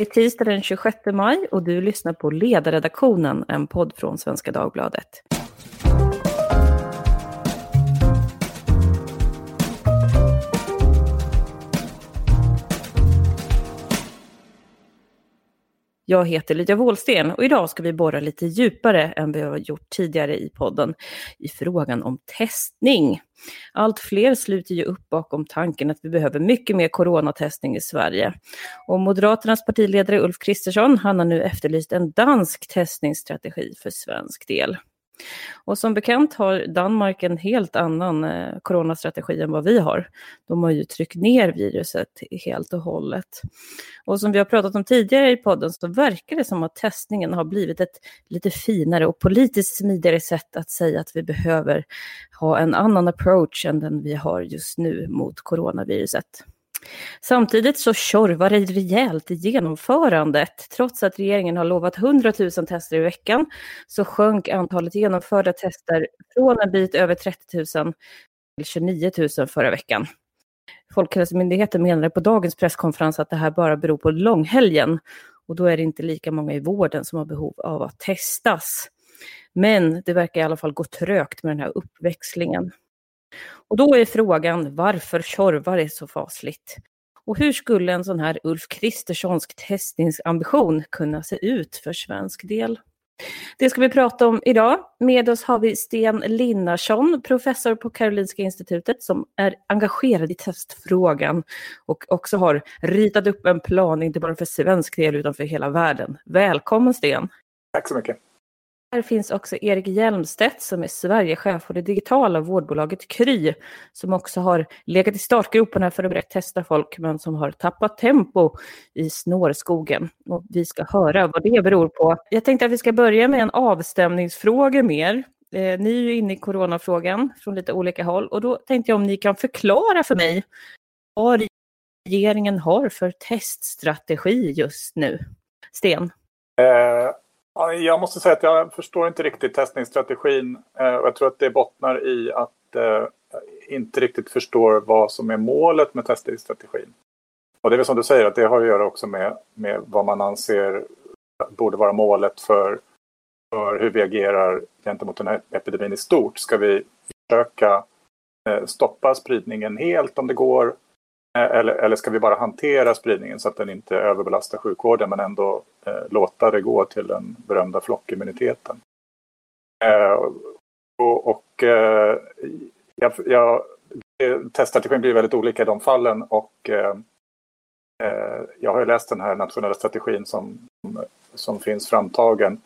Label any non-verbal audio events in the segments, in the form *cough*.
Det är tisdag den 26 maj och du lyssnar på Ledarredaktionen, en podd från Svenska Dagbladet. Jag heter Lydia Wåhlsten och idag ska vi borra lite djupare än vi har gjort tidigare i podden i frågan om testning. Allt fler sluter ju upp bakom tanken att vi behöver mycket mer coronatestning i Sverige. Och Moderaternas partiledare Ulf Kristersson, han har nu efterlyst en dansk testningsstrategi för svensk del. Och som bekant har Danmark en helt annan eh, coronastrategi än vad vi har. De har ju tryckt ner viruset helt och hållet. Och som vi har pratat om tidigare i podden så verkar det som att testningen har blivit ett lite finare och politiskt smidigare sätt att säga att vi behöver ha en annan approach än den vi har just nu mot coronaviruset. Samtidigt så tjorvar det rejält i genomförandet. Trots att regeringen har lovat 100 000 tester i veckan så sjönk antalet genomförda tester från en bit över 30 000 till 29 000 förra veckan. Folkhälsomyndigheten menade på dagens presskonferens att det här bara beror på långhelgen och då är det inte lika många i vården som har behov av att testas. Men det verkar i alla fall gå trögt med den här uppväxlingen. Och då är frågan varför Tjorvar är så fasligt. Och hur skulle en sån här Ulf Kristerssonsk testningsambition kunna se ut för svensk del? Det ska vi prata om idag. Med oss har vi Sten Linnarsson, professor på Karolinska institutet som är engagerad i testfrågan och också har ritat upp en plan, inte bara för svensk del utan för hela världen. Välkommen Sten! Tack så mycket! Här finns också Erik Hjelmstedt som är Sverigechef på det digitala vårdbolaget Kry som också har legat i startgroparna för att börja testa folk men som har tappat tempo i snårskogen. Och vi ska höra vad det beror på. Jag tänkte att vi ska börja med en avstämningsfråga mer. Eh, ni är ju inne i coronafrågan från lite olika håll och då tänkte jag om ni kan förklara för mig vad regeringen har för teststrategi just nu. Sten? Uh jag måste säga att jag förstår inte riktigt testningsstrategin. Eh, och jag tror att det bottnar i att eh, inte riktigt förstår vad som är målet med testningsstrategin. Och det är väl som du säger att det har att göra också med, med vad man anser borde vara målet för, för hur vi agerar gentemot den här epidemin i stort. Ska vi försöka eh, stoppa spridningen helt om det går? Eh, eller, eller ska vi bara hantera spridningen så att den inte överbelastar sjukvården men ändå eh, låta det gå till den berömda flockimmuniteten. Eh, och, och eh, jag, jag, teststrategin blir väldigt olika i de fallen och eh, eh jag har läst den här nationella strategin som, som finns framtagen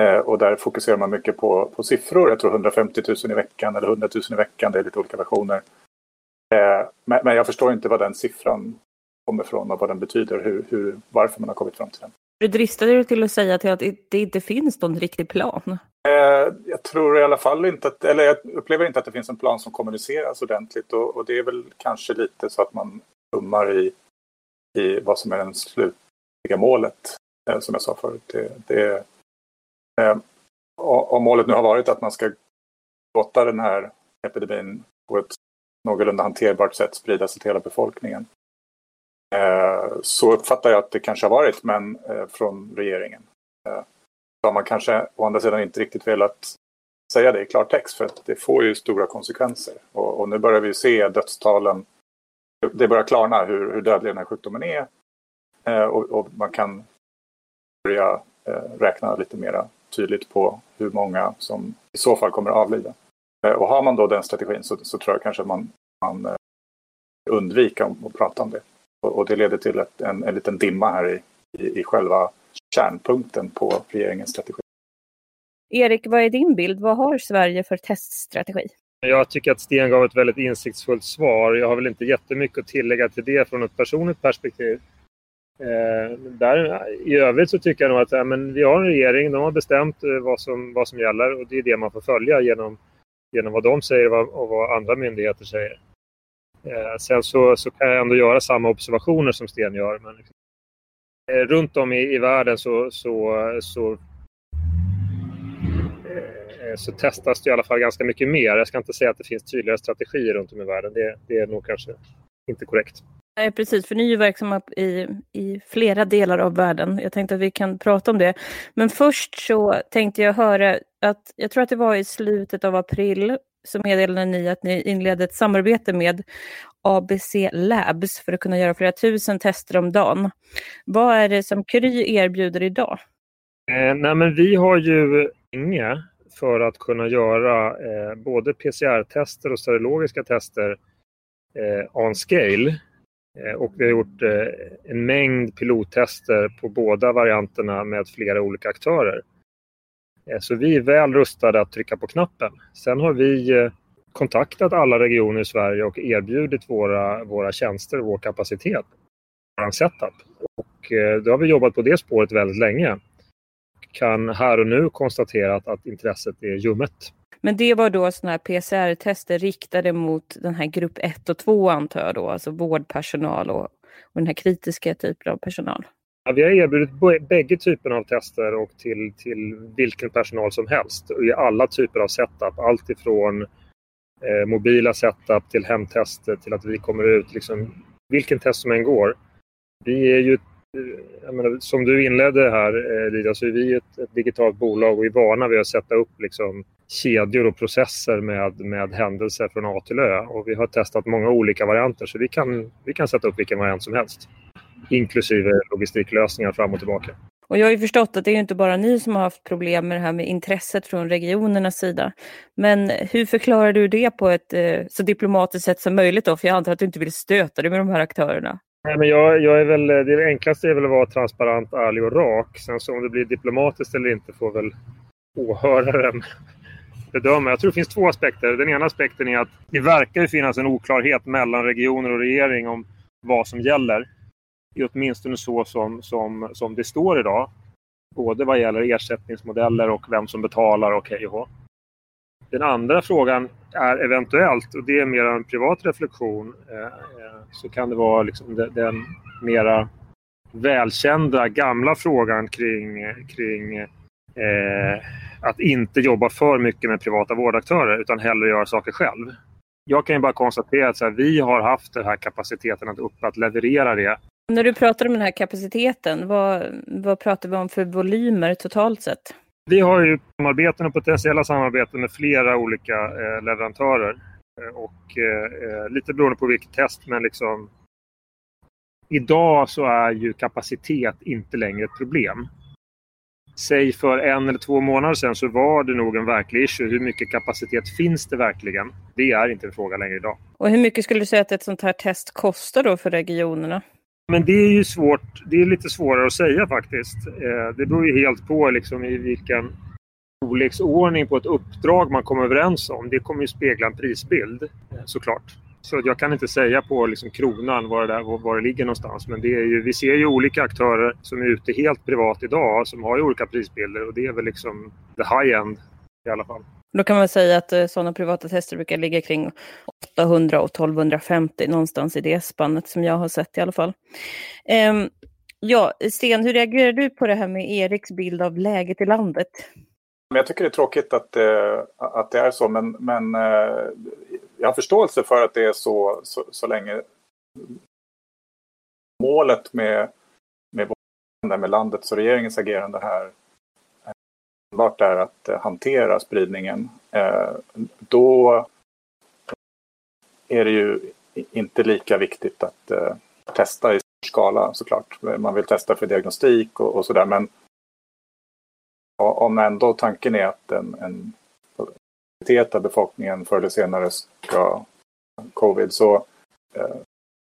eh, och där fokuserar man mycket på, på siffror. Jag tror 150 000 i veckan eller 100 000 i veckan, det är lite olika versioner. Men, men jag förstår inte vad den siffran kommer ifrån och vad den betyder, hur, hur, varför man har kommit fram till den. Du dristade dig till att säga till att det inte finns någon riktig plan. Eh, jag tror i alla fall inte att, eller jag upplever inte att det finns en plan som kommuniceras ordentligt och, och det är väl kanske lite så att man tummar i, i vad som är det slutliga målet, eh, som jag sa förut. Det, det, eh, om målet nu har varit att man ska låta den här epidemin på ett någorlunda hanterbart sätt sprida sig till hela befolkningen eh, så uppfattar jag att det kanske har varit, men eh, från regeringen. Eh, så har man kanske å andra sidan inte riktigt velat säga det i klartext för att det får ju stora konsekvenser. Och, och nu börjar vi se dödstalen. Det börjar klarna hur, hur dödlig den här sjukdomen är. Och, och, man kan börja räkna lite mer tydligt på hur många som i så fall kommer att avlida. Och har man då den strategin så, så tror jag kanske att man, man undviker att prata om det. Och det leder till ett, en, en liten dimma här i, i, i själva kärnpunkten på regeringens strategi. Erik, vad är din bild? Vad har Sverige för teststrategi? Jag tycker att Sten gav ett väldigt insiktsfullt svar. Jag har väl inte jättemycket att tillägga till det från ett personligt perspektiv. Eh, där, I övrigt så tycker jag nog att ja, men vi har en regering, de har bestämt eh, vad som, vad som gäller och det är det man får följa genom, genom vad de säger och vad andra myndigheter säger. Eh, sen så, så kan jag ändå göra samma observationer som Sten gör. Men liksom, eh, runt om i, i världen så, så, så, eh, eh så testas det i alla fall ganska mycket mer. Jag ska inte säga att det finns tydligare strategier runt om i världen. Det, det är nog kanske inte korrekt. Nej, precis, för ni är ju verksamma i, i flera delar av världen. Jag tänkte att vi kan prata om det. Men först så tänkte jag höra att, jag tror att det var i slutet av april, så meddelade ni att ni inledde ett samarbete med ABC Labs för att kunna göra flera tusen tester om dagen. Vad är det som Kry erbjuder idag? Eh, nej, men vi har ju inga för att kunna göra eh, både PCR-tester och serologiska tester eh, on scale. Eh, och vi har gjort eh, en mängd pilottester på båda varianterna med flera olika aktörer. Eh, så vi är väl rustade att trycka på knappen. Sen har vi kontaktat alla regioner i Sverige och erbjudit våra, våra tjänster och vår kapacitet. Vår setup. Och då har vi jobbat på det spåret väldigt länge. Kan här och nu konstatera att, att intresset är ljummet. Men det var då sådana här PCR-tester riktade mot den här grupp 1 och 2 antar jag då, alltså vårdpersonal och, och den här kritiska typen av personal? Ja, vi har erbjudit bägge typerna av tester och till, till vilken personal som helst i alla typer av setup. Allt ifrån eh, mobila setup till hemtester till att vi kommer ut, liksom, vilken test som än går. Vi är ju menar, som du inledde här, eh, Lida, så är vi ett, ett, digitalt bolag och är vana vid att sätta upp liksom, kedjor och processer med, med händelser från A till Ö. Och vi har testat många olika varianter så vi kan, vi kan sätta upp vilken variant som helst. Inklusive logistiklösningar fram och tillbaka. Och jag har ju förstått att det är inte bara ni som har haft problem med det här med intresset från regionernas sida. Men hur förklarar du det på ett eh, så diplomatiskt sätt som möjligt då? För jag antar att du inte vill stöta dig med de här aktörerna. Nej, men jag, jag är väl, det enklaste är väl att vara transparent, ärlig och rak. Sen så om det blir diplomatiskt eller inte får väl åhöraren *laughs* bedöma. Jag tror det finns två aspekter. Den ena aspekten är att det verkar finnas en oklarhet mellan regioner och regering om vad som gäller. Det är åtminstone så som, som, som det står idag. Både vad gäller ersättningsmodeller och vem som betalar och hej och den andra frågan är eventuellt, och det är mer en privat reflektion, eh, eh, så kan det vara liksom den, den mera välkända gamla frågan kring, kring eh, att inte jobba för mycket med privata vårdaktörer utan hellre göra saker själv. Jag kan ju bara konstatera att här, vi har haft den här kapaciteten att, upp, att leverera det. När du pratar om den här kapaciteten, vad, vad pratar vi om för volymer totalt sett? Vi har ju samarbeten och potentiella samarbeten med flera olika eh, leverantörer. Eh, och eh, eh, lite beroende på vilket test, men liksom Idag så är ju kapacitet inte längre ett problem säg för en eller två månader sedan så var det nog en verklig issue. Hur mycket kapacitet finns det verkligen? Det är inte en fråga längre idag. Och hur mycket skulle du säga att ett sånt här test kostar då för regionerna? Men det är ju svårt. Det är lite svårare att säga faktiskt. Eh, det beror ju helt på liksom i vilken storleksordning på ett uppdrag man kommer överens om. Det kommer ju spegla en prisbild eh, såklart. Så jag kan inte säga på liksom kronan var det, där, var det ligger någonstans. Men det är ju, vi ser ju olika aktörer som är ute helt privat idag som har ju olika prisbilder och det är väl liksom the high-end i alla fall. Då kan man säga att eh, sådana privata tester brukar ligga kring 800 och 1250 någonstans i det spannet som jag har sett i alla fall. Um, ja, Sten, hur reagerar du på det här med Eriks bild av läget i landet? Jag tycker det är tråkigt att, eh, att det är så, men, men eh, jag har förståelse för att det är så, så, så länge målet med, med, med landets och regeringens agerande här enbart är att eh, hantera spridningen. Eh, då är det ju inte lika viktigt att eh, testa i stor skala såklart. Man vill testa för diagnostik och, och sådär men om ändå tanken är att en, en majoritet av befolkningen förr eller senare ska covid så,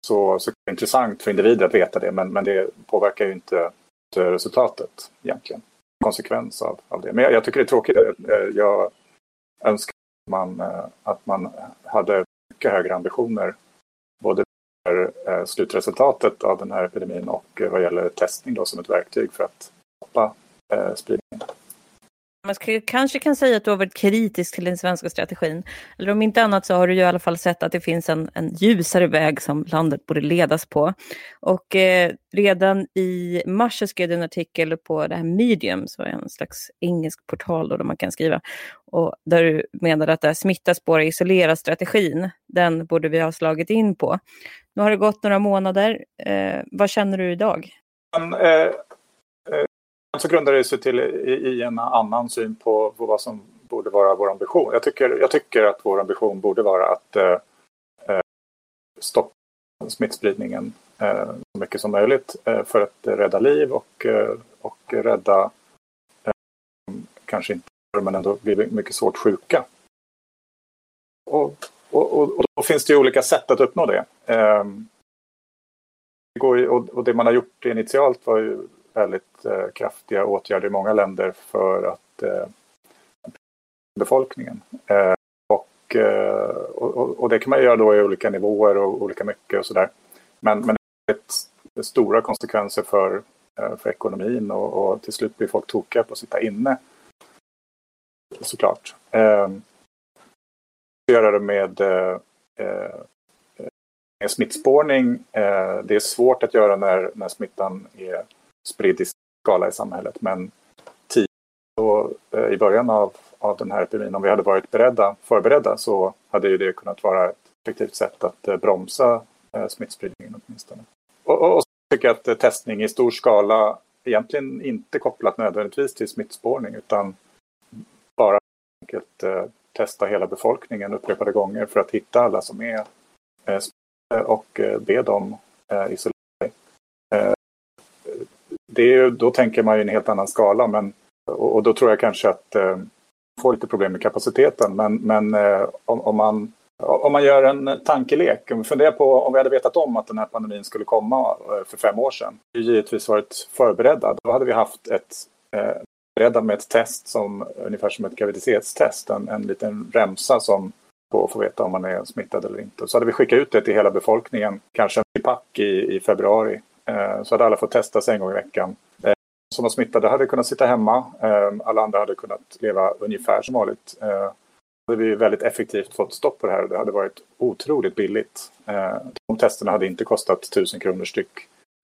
så, så är det intressant för individer att veta det men, men det påverkar ju inte resultatet egentligen. Konsekvens av, av det. Men jag, jag tycker det är tråkigt. Jag önskar att man, eh, att man hade mycket högre ambitioner både för eh, slutresultatet av den här epidemin och eh, vad gäller testning då som ett verktyg för att stoppa spridning. Man kanske kan säga att du har varit kritisk till den svenska strategin. Eller om inte annat så har du ju i alla fall sett att det finns en, en ljusare väg som landet borde ledas på. Och eh, redan i mars skrev du en artikel på det här Medium, som är en slags engelsk portal då, där man kan skriva. Och där du menade att det här smitta, spåra, isolera strategin, den borde vi ha slagit in på. Nu har det gått några månader. Eh, vad känner du idag? Um, uh så grundar det sig till i, en annan syn på, på, vad som borde vara vår ambition. Jag tycker, jag tycker att vår ambition borde vara att eh, eh stoppa smittspridningen eh, så mycket som möjligt eh, för att rädda liv och, eh, och rädda eh, kanske inte men ändå blir mycket svårt sjuka. Och, och, och, och, då finns det ju olika sätt att uppnå det. Eh, det går ju, och, det man har gjort initialt var ju väldigt eh, kraftiga åtgärder i många länder för att eh, befolkningen. Eh, och, eh, och, och, det kan man göra då i olika nivåer och olika mycket och sådär. Men, men det är stora konsekvenser för, eh, för ekonomin och, och, till slut blir folk tokiga på att sitta inne. Såklart. Eh, göra det med eh, eh smittspårning. Eh, det är svårt att göra när, när smittan är spridd i skala i samhället. Men då, eh, i början av, av den här epidemin, om vi hade varit beredda, förberedda så hade ju det kunnat vara ett effektivt sätt att eh, bromsa eh, smittspridningen åtminstone. Och, och, och så tycker jag att eh, testning i stor skala egentligen inte kopplat nödvändigtvis till smittspårning utan bara enkelt eh, testa hela befolkningen upprepade gånger för att hitta alla som är eh, och eh, be dem eh, isolera det är, då tänker man ju en helt annan skala. Men, och, och då tror jag kanske att eh, får lite problem med kapaciteten. Men, men eh, om, om, man, om man gör en tankelek, om vi funderar på om vi hade vetat om att den här pandemin skulle komma eh, för fem år sedan. Vi givetvis varit förberedda. Då hade vi haft ett eh, beredda med ett test som ungefär som ett graviditetstest. En, en liten remsa som på att få veta om man är smittad eller inte. Så hade vi skickat ut det till hela befolkningen, kanske en pack i, i februari. Eh, så hade alla fått testa sig en gång i veckan. Eh, som var smittade hade kunnat sitta hemma. Eh, alla andra hade kunnat leva ungefär som vanligt. Då hade vi väldigt effektivt fått stopp på det här och det hade varit otroligt billigt. De testerna hade inte kostat tusen kronor styck.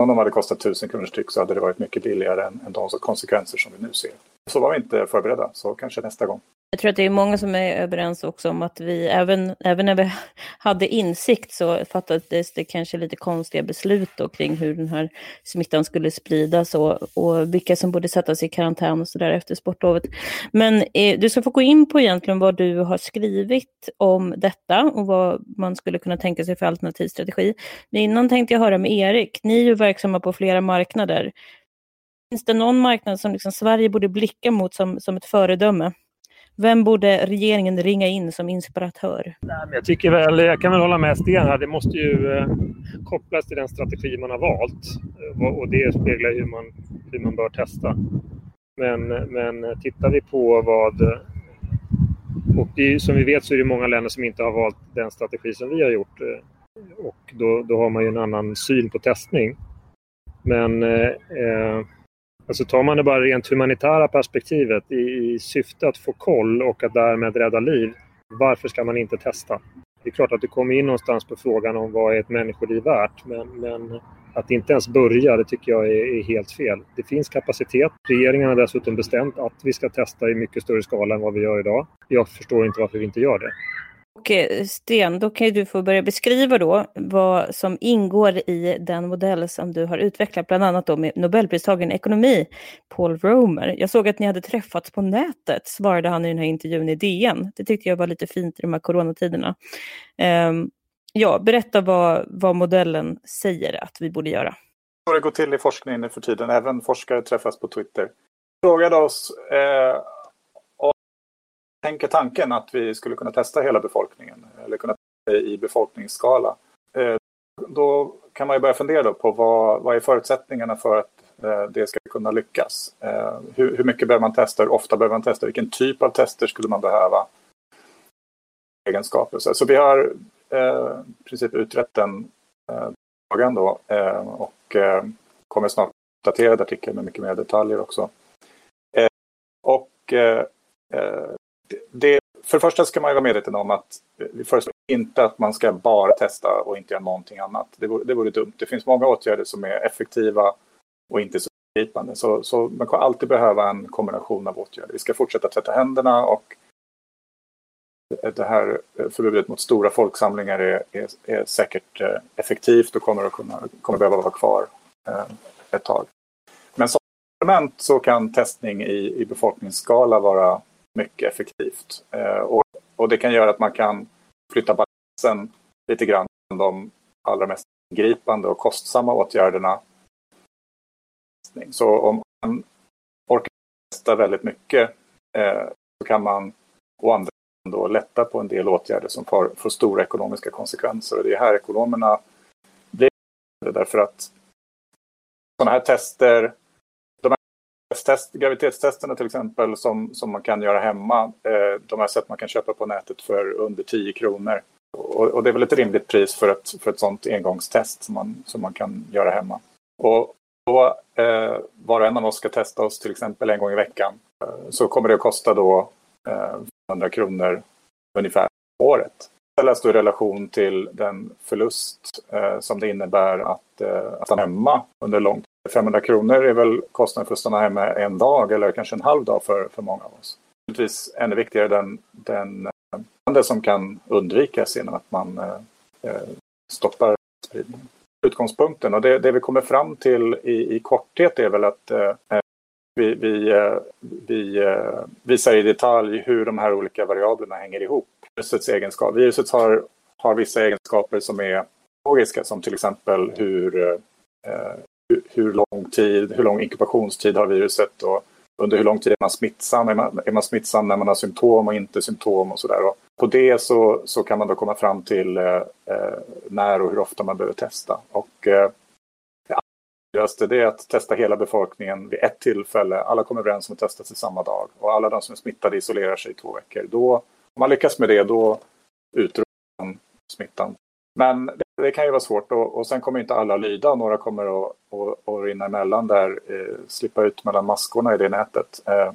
Om de hade kostat tusen kronor styck så hade det varit mycket billigare än de konsekvenser som vi nu ser. Så var vi inte förberedda, så kanske nästa gång. Jag tror att det är många som är överens också om att vi, även, även när vi hade insikt så fattades det kanske lite konstiga beslut då kring hur den här smittan skulle spridas och, och vilka som borde sättas i karantän och sådär efter sportlovet. Men eh, du ska få gå in på egentligen vad du har skrivit om detta och vad man skulle kunna tänka sig för alternativ strategi. Men innan tänkte jag höra med Erik, ni är ju verksamma på flera marknader. Finns det någon marknad som liksom Sverige borde blicka mot som, som ett föredöme? Vem borde regeringen ringa in som inspiratör? Jag tycker väl, jag kan väl hålla med Sten här, det måste ju eh, kopplas till den strategi man har valt eh, och det speglar hur man, hur man bör testa. Men, men tittar vi på vad... Eh, och det, som vi vet så är det många länder som inte har valt den strategi som vi har gjort. Eh, och då, då har man ju en annan syn på testning. Men eh, Alltså tar man det bara rent humanitära perspektivet i, i syfte att få koll och att därmed rädda liv, varför ska man inte testa? Det är klart att du kommer in någonstans på frågan om vad är ett människoliv värt, men, men att inte ens börja, det tycker jag är, är, helt fel. Det finns kapacitet. Regeringen har dessutom bestämt att vi ska testa i mycket större skala än vad vi gör idag. Jag förstår inte varför vi inte gör det. Och Sten, då kan du få börja beskriva då vad som ingår i den modell som du har utvecklat, bland annat då med Nobelpristagaren i ekonomi, Paul Romer. Jag såg att ni hade träffats på nätet, svarade han i den här intervjun i DN. Det tyckte jag var lite fint i de här coronatiderna. Um, ja, berätta vad, vad modellen säger att vi borde göra. Så det går till i forskningen nu för tiden, även forskare träffas på Twitter. Frågade oss eh, tänker tanken att vi skulle kunna testa hela befolkningen eller kunna testa i befolkningsskala. Eh, då kan man ju börja fundera på vad, vad är förutsättningarna för att eh, det ska kunna lyckas. Eh, hur, hur mycket behöver man testa? Hur ofta behöver man testa? Vilken typ av tester skulle man behöva? Egenskaper. Så vi har i princip utrett den frågan då och kommer snart uppdaterad artikel med mycket mer detaljer också. Och det, för det första ska man vara medveten om att vi föreslår inte att man ska bara testa och inte göra någonting annat. Det vore, det vore dumt. Det finns många åtgärder som är effektiva och inte så gripande. Så, så man kommer alltid behöva en kombination av åtgärder. Vi ska fortsätta tvätta händerna och det här förbudet mot stora folksamlingar är, är, är säkert eh, effektivt och kommer att kunna, kommer behöva vara kvar eh, ett tag. Men som instrument så kan testning i, i befolkningsskala vara mycket effektivt. Eh, och, och det kan göra att man kan flytta balansen lite grann från de allra mest gripande och kostsamma åtgärderna. Så om man orkar testa väldigt mycket eh, så kan man å andra då lätta på en del åtgärder som får, får stora ekonomiska konsekvenser. Och det är här ekonomerna blir därför att sådana här tester, graviditetstest, graviditetstesterna till exempel som, som man kan göra hemma, eh, de här sätt man kan köpa på nätet för under 10 kronor. Och, och, det är väl ett rimligt pris för ett, för ett sådant engångstest som man, som man kan göra hemma. Och då eh, var och en av oss ska testa oss till exempel en gång i veckan eh, så kommer det att kosta då eh, 500 kronor ungefär året. Ställas då i relation till den förlust eh, som det innebär att, eh, att stanna hemma under lång. 500 kronor är väl kostnaden för att stanna hemma en dag eller kanske en halv dag för, för många av oss. Naturligtvis ännu viktigare den, den handel som kan undvikas genom att man eh, eh, stoppar spridningen. Utgångspunkten och det, det, vi kommer fram till i, i korthet är väl att eh, eh, vi, vi, eh, vi eh, visar i detalj hur de här olika variablerna hänger ihop. Virusets egenskap. Viruset har, har vissa egenskaper som är logiska som till exempel hur, eh, eh hur lång tid, hur lång inkubationstid har viruset och under hur lång tid är man smittsam? Är man, är man smittsam när man har symptom och inte symptom och sådär. På det så, så kan man då komma fram till eh, eh när och hur ofta man behöver testa. Och eh, viktigaste det är att testa hela befolkningen vid ett tillfälle. Alla kommer överens om att testa sig samma dag och alla de som är smittade isolerar sig i två veckor. Då, om man lyckas med det, då utrotar man smittan. Men det, det, kan ju vara svårt och, och sen kommer inte alla lyda. Några kommer att, att, att rinna emellan där, eh, slippa ut mellan maskorna i det nätet. Eh,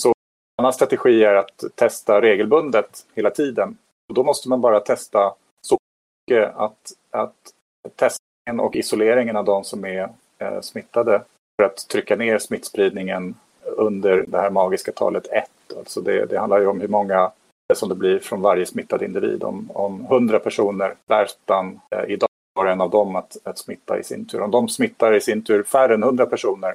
så en annan strategi är att testa regelbundet hela tiden. Och då måste man bara testa så mycket att, att testningen och isoleringen av de som är eh, smittade för att trycka ner smittspridningen under det här magiska talet 1. Alltså det, det handlar ju om hur många som det blir från varje smittad individ. Om, om 100 personer bär smittan eh, idag har en av dem att, att smitta i sin tur. Om de smittar i sin tur färre än 100 personer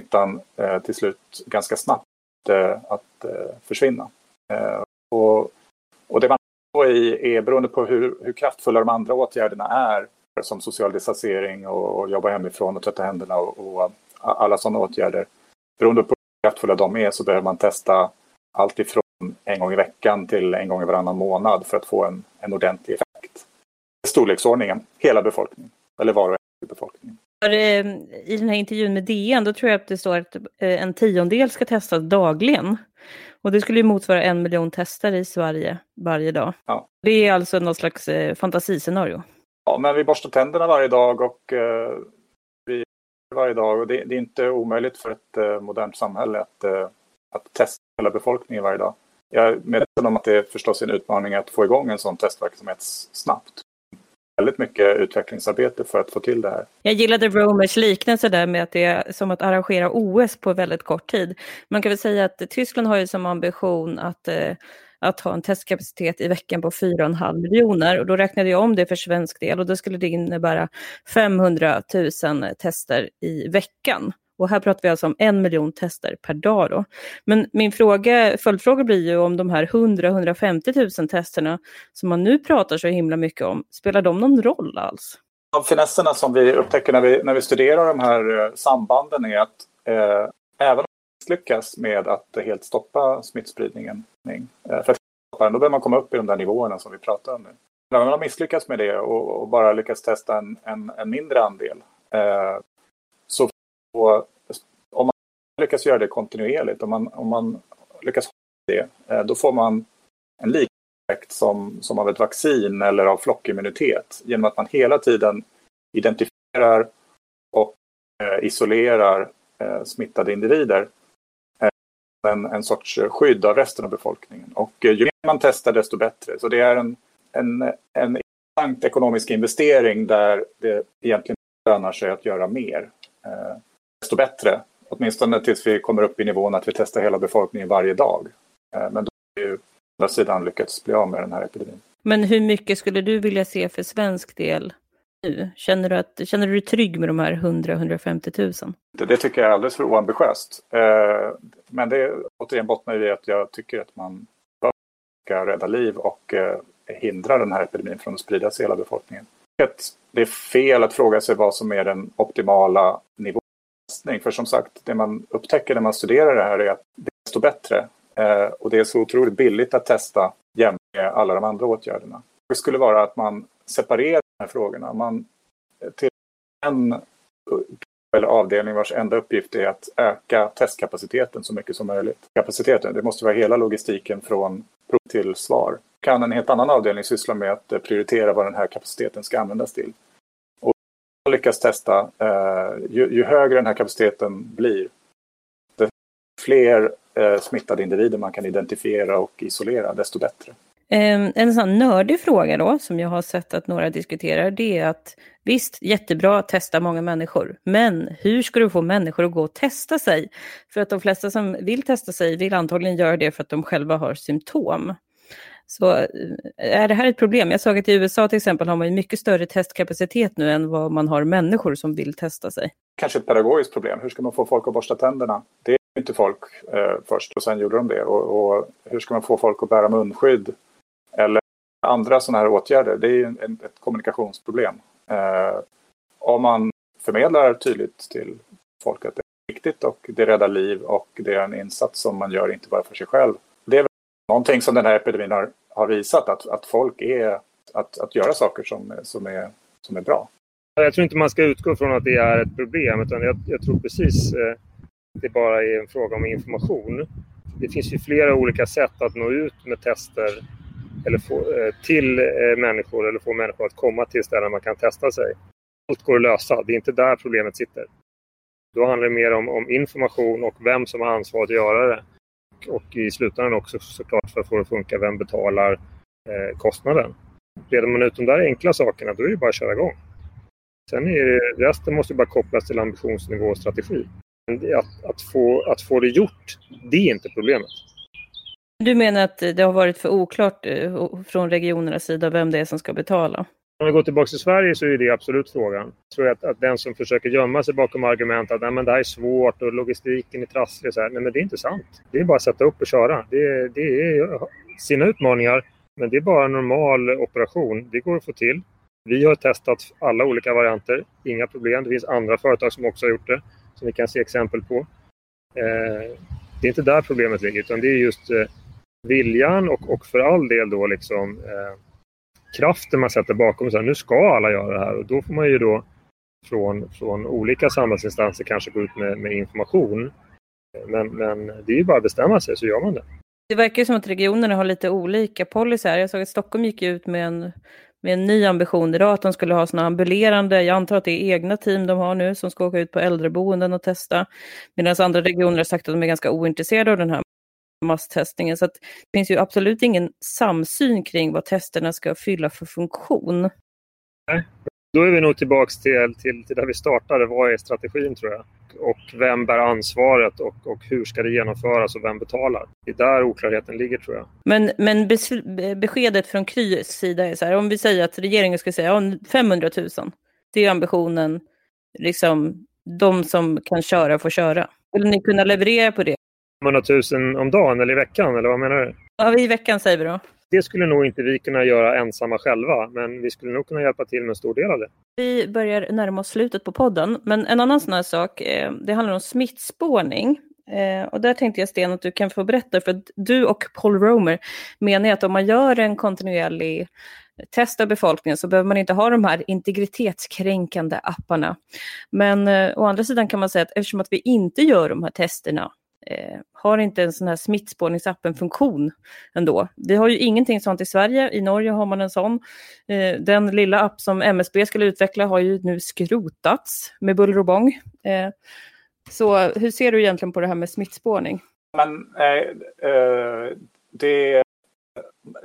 smittan eh, till slut ganska snabbt eh, att eh, försvinna. Eh, och, och det man i är beroende på hur, hur kraftfulla de andra åtgärderna är som social distansering och, och jobba hemifrån och tvätta händerna och, och alla sådana åtgärder. Beroende på hur kraftfulla de är så behöver man testa allt ifrån en gång i veckan till en gång i varannan månad för att få en, en ordentlig effekt. Storleksordningen, hela befolkningen, eller var och en i befolkningen. I den här intervjun med DN, då tror jag att det står att eh, en tiondel ska testas dagligen. Och det skulle ju motsvara en miljon tester i Sverige varje dag. Ja. Det är alltså något slags eh, fantasiscenario. Ja, men vi borstar tänderna varje dag och eh, vi varje dag och det, det, är inte omöjligt för ett eh, modernt samhälle att, eh, att testa hela befolkningen varje dag. Jag är medveten om att det är förstås en utmaning att få igång en sån testverksamhet snabbt väldigt mycket utvecklingsarbete för att få till det här. Jag gillade Romers liknelse där med att det är som att arrangera OS på väldigt kort tid. Man kan väl säga att Tyskland har ju som ambition att eh, att ha en testkapacitet i veckan på 4,5 miljoner. Och då räknade jag om det för svensk del och då skulle det innebära 500 000 tester i veckan. Och här pratar vi alltså om en miljon tester per dag. Då. Men min fråga, följdfråga blir ju om de här 100-150 000 testerna som man nu pratar så himla mycket om, spelar de någon roll alls? De finesserna som vi upptäcker när vi, när vi studerar de här eh, sambanden är att eh, även om man misslyckas med att helt stoppa smittspridningen, eh, för att stoppa den, då behöver man komma upp i de där nivåerna som vi pratar om nu. När man har misslyckats med det och, och bara lyckats testa en, en, en mindre andel eh, och om man lyckas göra det kontinuerligt, om man, om man lyckas hålla det, eh, då får man en liknande effekt som, som av ett vaccin eller av flockimmunitet. Genom att man hela tiden identifierar och eh, isolerar eh, smittade individer. Eh, en, en sorts skydd av resten av befolkningen. Och eh, ju mer man testar desto bättre. Så det är en, en, en intressant ekonomisk investering där det egentligen lönar sig att göra mer. Eh, Desto bättre. Åtminstone tills vi kommer upp i nivån att vi testar hela befolkningen varje dag. Eh, men då har vi ju andra sidan lyckats bli av med den här epidemin. Men hur mycket skulle du vilja se för svensk del nu? Känner du, att, känner du dig trygg med de här 100-150 000? Det, det, tycker jag är alldeles för oambitiöst. Eh, men det återigen bottnar i att jag tycker att man bör rädda liv och eh, hindra den här epidemin från att spridas i hela befolkningen. Det är fel att fråga sig vad som är den optimala nivån. För som sagt, det man upptäcker när man studerar det här är att det är desto bättre. Eh, och det är så otroligt billigt att testa jämfört med alla de andra åtgärderna. Det skulle vara att man separerar de här frågorna. Man eh, till en eller avdelning vars enda uppgift är att öka testkapaciteten så mycket som möjligt. Kapaciteten, det måste vara hela logistiken från prov till svar. Kan en helt annan avdelning syssla med att eh, prioritera vad den här kapaciteten ska användas till. Och lyckas testa, eh, ju, ju, högre den här kapaciteten blir, desto fler eh, smittade individer man kan identifiera och isolera, desto bättre. Ehm, en sån nördig fråga då, som jag har sett att några diskuterar, det är att visst, jättebra att testa många människor, men hur ska du få människor att gå och testa sig? För att de flesta som vill testa sig vill antagligen göra det för att de själva har symptom. Så eh, är det här ett problem? Jag såg att i USA till exempel har man mycket större testkapacitet nu än vad man har människor som vill testa sig. Kanske ett pedagogiskt problem. Hur ska man få folk att borsta tänderna? Det är inte folk eh, först och sen gjorde de det. Och, och, hur ska man få folk att bära munskydd? Eller andra sådana här åtgärder. Det är en, en, ett kommunikationsproblem. Eh, om man förmedlar tydligt till folk att det är viktigt och det räddar liv och det är en insats som man gör inte bara för sig själv. Någonting som den här epidemin har, har visat att, att folk är att, att göra saker som, som, är, som är bra. Jag tror inte man ska utgå från att det är ett problem utan jag, jag tror precis eh, det bara är en fråga om information. Det finns ju flera olika sätt att nå ut med tester eller få, eh, till eh, människor eller få människor att komma till ställen man kan testa sig. Allt går att lösa, det är inte där problemet sitter. Då handlar det mer om, om information och vem som har ansvar att göra det. Och i slutändan också såklart för att få det att funka, vem betalar eh, kostnaden. Reder man ut de där enkla sakerna, då är det bara att köra igång. Sen är det, resten måste bara kopplas till ambitionsnivå och strategi. Att, att, få, att få det gjort, det är inte problemet. Du menar att det har varit för oklart eh, från regionernas sida vem det är som ska betala? Om vi går tillbaka till Sverige så är det absolut frågan. Jag tror att, att den som försöker gömma sig bakom argument att Nej, men det här är svårt och logistiken är trasslig. Så här, nej, men det är inte sant. Det är bara att sätta upp och köra. Det, det är sina utmaningar, men det är bara en normal operation. Det går att få till. Vi har testat alla olika varianter. Inga problem. Det finns andra företag som också har gjort det, som vi kan se exempel på. Eh, det är inte där problemet ligger, utan det är just eh, viljan och, och för all del då liksom eh, kraften man sätter bakom. Så här, nu ska alla göra det här och då får man ju då från, från olika samhällsinstanser kanske gå ut med, med information. Men, men det är ju bara att bestämma sig så gör man det. Det verkar som att regionerna har lite olika policyer. Jag såg att Stockholm gick ut med en, med en ny ambition idag att de skulle ha sådana ambulerande, jag antar att det är egna team de har nu som ska åka ut på äldreboenden och testa. Medan andra regioner har sagt att de är ganska ointresserade av den här masstestningen. Så det finns ju absolut ingen samsyn kring vad testerna ska fylla för funktion. Nej. Då är vi nog tillbaka till, till, till där vi startade. Vad är strategin tror jag? Och vem bär ansvaret och, och hur ska det genomföras och vem betalar? Det är där oklarheten ligger tror jag. Men, men beskedet från Krys sida är så här, om vi säger att regeringen ska säga 500 000, det är ambitionen, liksom de som kan köra får köra. Skulle ni kunna leverera på det? 500 000 om dagen eller i veckan, eller vad menar du? Ja, i veckan säger vi då. Det skulle nog inte vi kunna göra ensamma själva, men vi skulle nog kunna hjälpa till med en stor del av det. Vi börjar närma oss slutet på podden, men en annan sån här sak, eh, det handlar om smittspårning. Eh, och där tänkte jag Sten att du kan få berätta, för du och Paul Romer menar att om man gör en kontinuerlig test av befolkningen så behöver man inte ha de här integritetskränkande apparna. Men eh, å andra sidan kan man säga att eftersom att vi inte gör de här testerna eh, har inte en sån här smittspårningsapp en funktion ändå. Vi har ju ingenting sånt i Sverige, i Norge har man en sån. Eh, den lilla app som MSB skulle utveckla har ju nu skrotats med buller och bång. Eh, så hur ser du egentligen på det här med smittspårning? Men eh, eh det,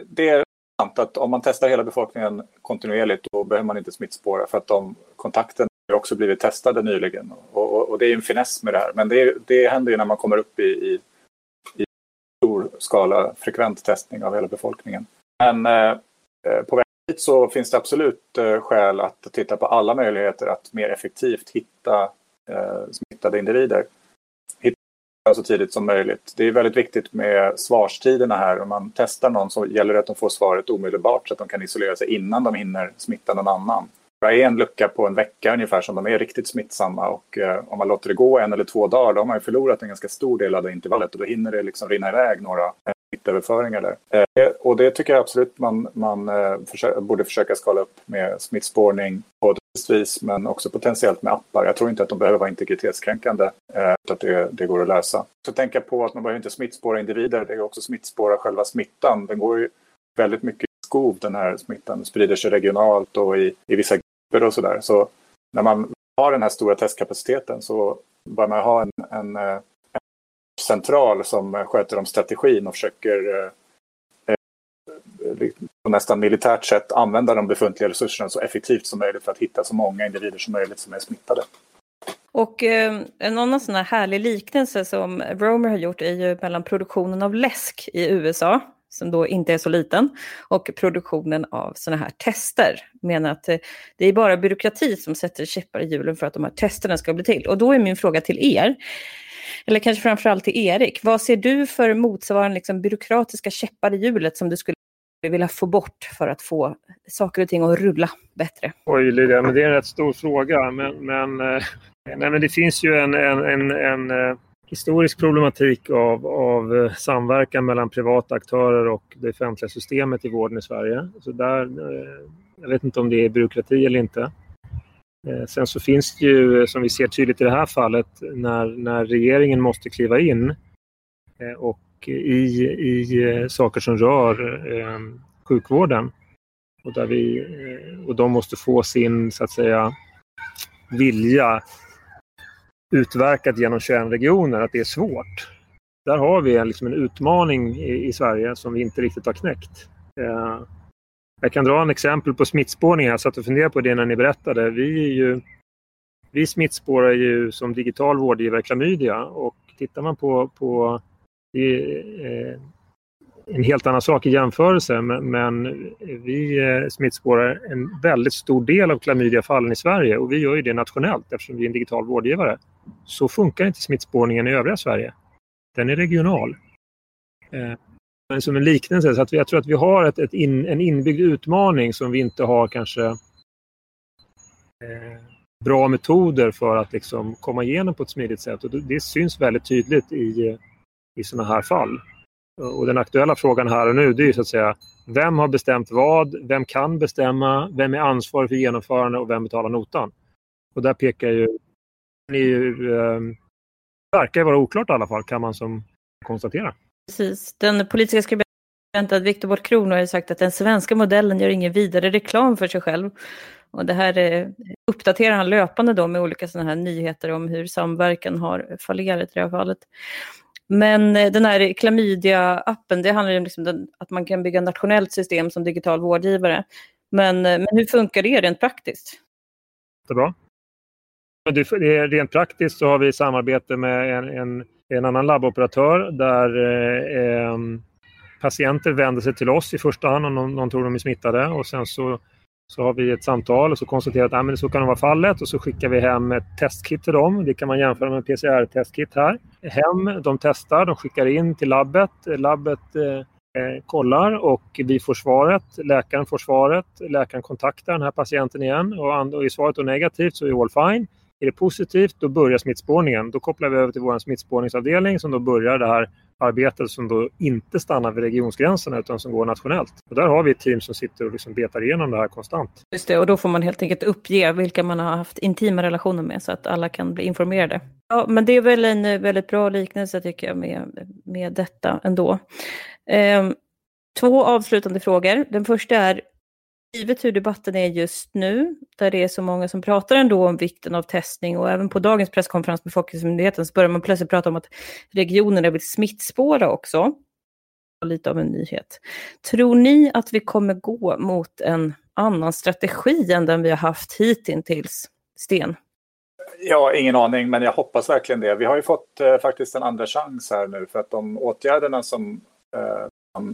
det är sant att om man testar hela befolkningen kontinuerligt då behöver man inte smittspåra för att de kontakterna har också blivit testade nyligen. Och, och, det är en finess med det här. Men det, det händer ju när man kommer upp i, i, i stor skala frekvent testning av hela befolkningen. Men eh, eh på väg dit så finns det absolut eh, skäl att titta på alla möjligheter att mer effektivt hitta eh, smittade individer Hitta så tidigt som möjligt. Det är väldigt viktigt med svarstiderna här. Om man testar någon så gäller det att de får svaret omedelbart så att de kan isolera sig innan de hinner smitta någon annan. Det är en lucka på en vecka ungefär som de är riktigt smittsamma och eh, om man låter det gå en eller två dagar då har man ju förlorat en ganska stor del av det intervallet och då hinner det liksom rinna iväg några smittöverföringar där. Eh, och det tycker jag absolut man, man eh, försö borde försöka skala upp med smittspårning på vis men också potentiellt med appar. Jag tror inte att de behöver vara integritetskränkande eh, att det, det går att lösa. Så tänka på att man behöver inte smittspåra individer, det är också smittspåra själva smittan. Den går ju väldigt mycket i skov den här smittan, den sprider sig regionalt och i, i vissa och sådär. Så när man har den här stora testkapaciteten så bör man ha en, en, eh, en central som sköter om strategin och försöker eh, eh, på nästan militärt sätt använda de befintliga resurserna så effektivt som möjligt för att hitta så många individer som möjligt som är smittade. Och eh, en annan sån här härlig liknelse som Romer har gjort är ju mellan produktionen av läsk i USA, som då inte är så liten, och produktionen av sådana här tester. Menar att eh, det är bara byråkrati som sätter käppar i hjulen för att de här testerna ska bli till. Och då är min fråga till er, eller kanske framförallt till Erik, vad ser du för motsvarande liksom, byråkratiska käppar i hjulet som du skulle vilja få bort för att få saker och ting att rulla bättre? Oj Lydia, men det är en rätt stor fråga. Men, men, eh, nej, men det finns ju en, en, en, en eh, historisk problematik av, av eh, samverkan mellan privata aktörer och det offentliga systemet i vården i Sverige. Så där, eh, jag vet inte om det är byråkrati eller inte. Eh, sen så finns det ju, som vi ser tydligt i det här fallet, när, när regeringen måste kliva in och i, i saker som rör sjukvården. Och, där vi, och de måste få sin, så att säga, vilja utverkat genom 21 regioner, att det är svårt. Där har vi liksom en utmaning i, i Sverige som vi inte riktigt har knäckt. Eh, jag kan dra en exempel på smittspårning. Jag satt och funderade på det när ni berättade. Vi, är ju, vi smittspårar ju som digital vårdgivare klamydia och tittar man på, på det är eh, en helt annan sak i jämförelse men vi eh, smittspårar en väldigt stor del av klamydiafallen i Sverige och vi gör ju det nationellt eftersom vi är en digital vårdgivare. Så funkar inte smittspårningen i övriga Sverige. Den är regional. Eh, men som en liknelse, så att jag tror att vi har ett, ett in, en inbyggd utmaning som vi inte har kanske eh, bra metoder för att liksom komma igenom på ett smidigt sätt. Och det syns väldigt tydligt i i sådana här fall. Och den aktuella frågan här och nu det är så att säga vem har bestämt vad? Vem kan bestämma? Vem är ansvarig för genomförande och vem betalar notan? Och där pekar ju... Det ju, eh, verkar vara oklart i alla fall kan man som konstatera. Precis. Den politiska skribenten Viktor Bort har sagt att den svenska modellen gör ingen vidare reklam för sig själv. Och det här eh, uppdaterar han löpande då med olika sådana här nyheter om hur samverkan har fallerat i det här fallet. Men eh, den här klamydia-appen, det handlar ju om liksom att man kan bygga ett nationellt system som digital vårdgivare. Men, eh, men hur funkar det rent praktiskt? Det är bra. Rent praktiskt så har vi samarbete med en, en, en annan labboperatör där eh, patienter vänder sig till oss i första hand om de, de tror de är smittade och sen så så har vi ett samtal och så konstaterar att ah, men så kan det vara fallet och så skickar vi hem ett testkit till dem. Det kan man jämföra med PCR-testkit här. Hem, de testar, de skickar in till labbet. Labbet eh, eh, kollar och vi får svaret. Läkaren får svaret. Läkaren kontaktar den här patienten igen och, och är svaret då negativt så är all fine. Är det positivt, då börjar smittspårningen. Då kopplar vi över till vår smittspårningsavdelning som då börjar det här arbetet som då inte stannar vid regionsgränserna utan som går nationellt. Och där har vi ett team som sitter och liksom betar igenom det här konstant. Just det, och då får man helt enkelt uppge vilka man har haft intima relationer med så att alla kan bli informerade. Ja, men det är väl en eh, väldigt bra liknelse tycker jag med, med detta ändå. Ehm, två avslutande frågor. Den första är givet hur debatten är just nu, där det är så många som pratar ändå om vikten av testning och även på dagens presskonferens med Folkhälsomyndigheten så börjar man plötsligt prata om att regionerna vill smittspåra också. Lite av en nyhet. Tror ni att vi kommer gå mot en annan strategi än den vi har haft hittills? Sten? Ja, ingen aning, men jag hoppas verkligen det. Vi har ju fått eh, faktiskt en andra chans här nu för att de åtgärderna som eh,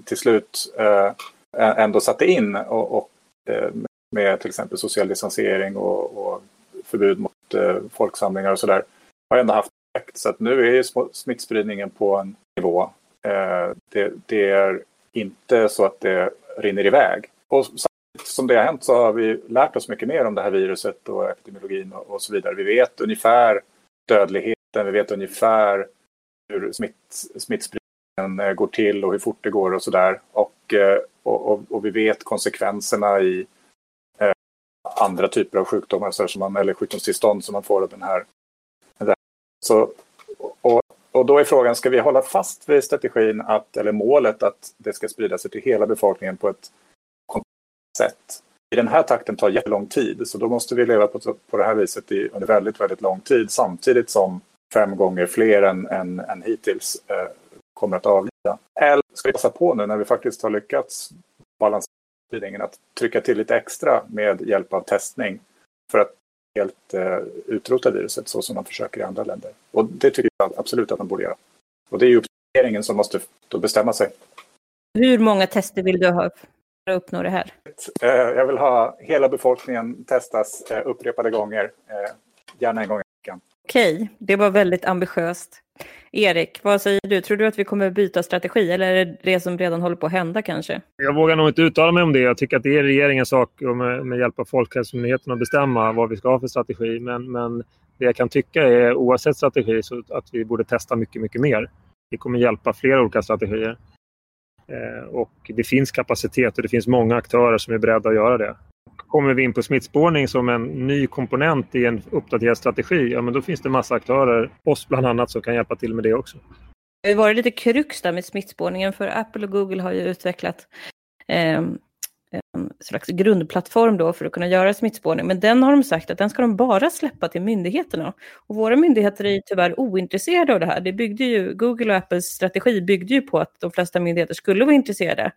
till slut eh, ändå satte in och, och Eh, med till exempel social distansering och, och förbud mot eh, folksamlingar och sådär har ändå haft effekt. Så att nu är ju smittspridningen på en nivå. Eh, det, det, är inte så att det rinner iväg. Och som det har hänt så har vi lärt oss mycket mer om det här viruset och epidemiologin och, och så vidare. Vi vet ungefär dödligheten, vi vet ungefär hur smitt, smittspridningen eh, går till och hur fort det går och sådär. Och, eh, och, och, och, vi vet konsekvenserna i eh, andra typer av sjukdomar så som man, eller sjukdomstillstånd som man får av den här. Så, och, och då är frågan, ska vi hålla fast vid strategin att, eller målet att det ska sprida sig till hela befolkningen på ett sätt? I den här takten tar jättelång tid, så då måste vi leva på, på det här viset i, under väldigt, väldigt lång tid samtidigt som fem gånger fler än, än, än hittills eh, kommer att avlida. Eller ska vi passa på nu när vi faktiskt har lyckats balansera spridningen att trycka till lite extra med hjälp av testning för att helt eh, utrota viruset så som man försöker i andra länder. Och det tycker jag absolut att man borde göra. Och det är ju regeringen som måste då bestämma sig. Hur många tester vill du ha för att uppnå det här? Eh, jag vill ha hela befolkningen testas eh, upprepade gånger, eh, gärna en gång i veckan. Okej, det var väldigt ambitiöst. Erik, vad säger du? Tror du att vi kommer byta strategi eller är det det som redan håller på att hända kanske? Jag vågar nog inte uttala mig om det. Jag tycker att det är regeringens sak med, eh, med hjälp av Folkhälsomyndigheten att bestämma vad vi ska ha för strategi. Men, men det jag kan tycka är oavsett strategi så att vi borde testa mycket, mycket mer. Det kommer hjälpa flera olika strategier. Eh, och det finns kapacitet och det finns många aktörer som är beredda att göra det. Kommer vi in på smittspårning som en ny komponent i en uppdaterad strategi, ja men då finns det massa aktörer, oss bland annat, som kan hjälpa till med det också. Det har varit lite krux där med smittspårningen för Apple och Google har ju utvecklat eh, en slags grundplattform då för att kunna göra smittspårning. Men den har de sagt att den ska de bara släppa till myndigheterna. Och våra myndigheter är tyvärr ointresserade av det här. Det byggde ju, Google och Apples strategi byggde ju på att de flesta myndigheter skulle vara intresserade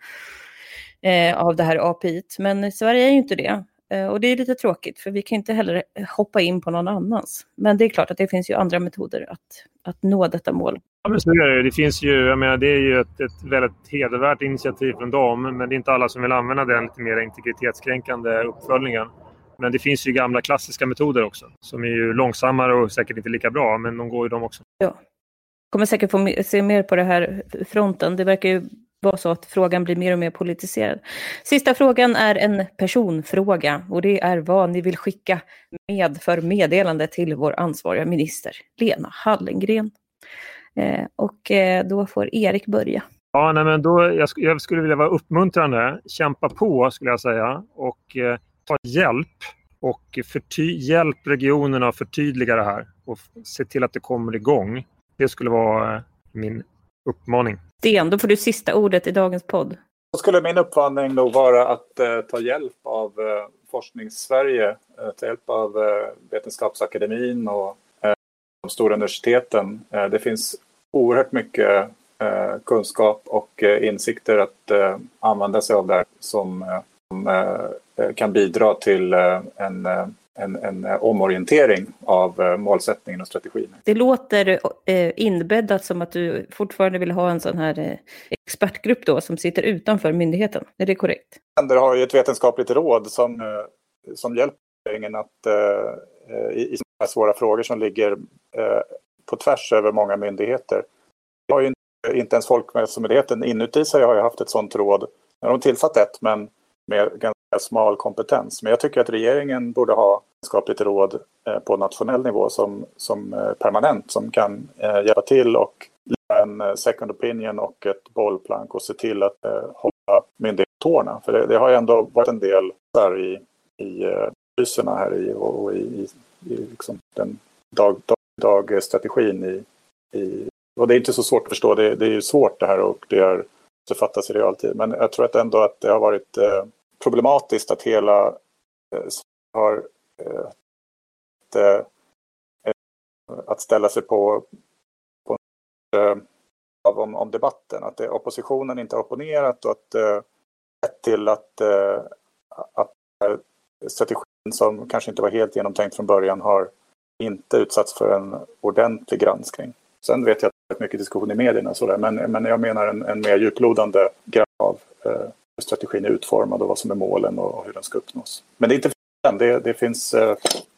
eh, av det här API. Men Sverige är ju inte det. Eh, och det är lite tråkigt, för vi kan inte heller hoppa in på någon annans. Men det är klart att det finns ju andra metoder att, att nå detta mål. Ja, men så är det. det finns ju, jag menar, det är ju ett, ett väldigt hedervärt initiativ från dem, men det är inte alla som vill använda den lite mer integritetskränkande uppföljningen. Men det finns ju gamla klassiska metoder också, som är ju långsammare och säkert inte lika bra, men de går ju de också. Ja. Kommer säkert få se mer på det här fronten. Det verkar ju vara så att frågan blir mer och mer politiserad. Sista frågan är en personfråga och det är vad ni vill skicka med för meddelande till vår ansvariga minister, Lena Hallengren. Eh, och eh, då får Erik börja. Ja, nej, men då, jag, jag, skulle vilja vara uppmuntrande. Kämpa på skulle jag säga och eh, ta hjälp och förty- hjälp regionerna att förtydliga det här och se till att det kommer igång. Det skulle vara min uppmaning. Sten, då får du sista ordet i dagens podd. Då skulle min uppmaning nog vara att eh, ta hjälp av eh, Forskningssverige, eh, ta hjälp av eh, Vetenskapsakademin och eh, de stora universiteten. Eh, det finns oerhört mycket eh, kunskap och insikter att använda sig av där som, som kan bidra till en en, en eh, omorientering av eh, målsättningen och strategin. Det låter eh, inbäddat som att du fortfarande vill ha en sån här expertgrupp då som sitter utanför myndigheten. Är det korrekt? Länder har ju ett vetenskapligt råd som, som hjälper regeringen att i, i här svåra frågor som ligger på tvärs över många myndigheter. Jag har ju inte, inte ens Folkhälsomyndigheten inuti sig har ju haft ett sådant råd. De har tillsatt ett men med ganska smal kompetens. Men jag tycker att regeringen borde ha vetenskapligt råd eh, på nationell nivå som, som eh, permanent som kan eh, hjälpa till och en second opinion och ett bollplank och se till att hålla myndigheterna tårna. För det, det, har ju ändå varit en del där i, i analyserna här i, och, och i, i liksom den dag, dag, dagstrategin i, i och det är inte så svårt att förstå. Det, det är svårt det här och det är, det fattas i realtid. Men jag tror att ändå att det har varit eh, problematiskt att hela eh, har eh, att ställa sig på, på om, om debatten. Att det, oppositionen inte har opponerat och att det lett till att, att strategin som kanske inte var helt genomtänkt från början har inte utsatts för en ordentlig granskning. Sen vet jag rätt mycket diskussion i medierna och sådär, men, men jag menar en, en mer djuplodande granskning av eh, hur strategin är utformad och vad som är målen och hur den ska uppnås. Men det är inte det, det finns eh,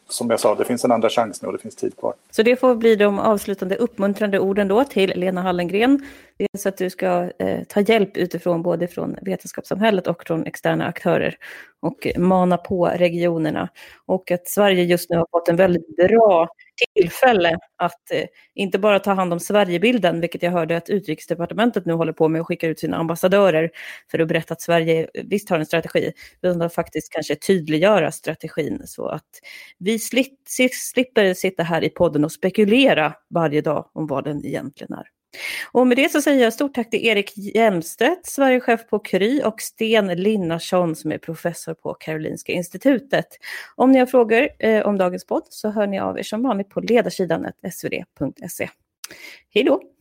som jag sa, det finns en andra chans nu och det finns tid kvar. Så det får bli de avslutande uppmuntrande orden då till Lena Hallengren. Dels att du ska eh, ta hjälp utifrån både från vetenskapssamhället och från externa aktörer och mana på regionerna. Och att Sverige just nu har fått en väldigt bra tillfälle att eh, inte bara ta hand om Sverigebilden, vilket jag hörde att utrikesdepartementet nu håller på med och skickar ut sina ambassadörer för att berätta att Sverige eh, visst har en strategi, utan att faktiskt kanske tydliggöra strategin så att vi slipper sitta här i podden och spekulera varje dag om vad den egentligen är. Och med det så säger jag stort tack till Erik Hjelmstedt, Sverigechef på Kry och Sten Linnarsson som är professor på Karolinska Institutet. Om ni har frågor eh, om dagens podd så hör ni av er som vanligt på ledarsidan svd.se. Hej då!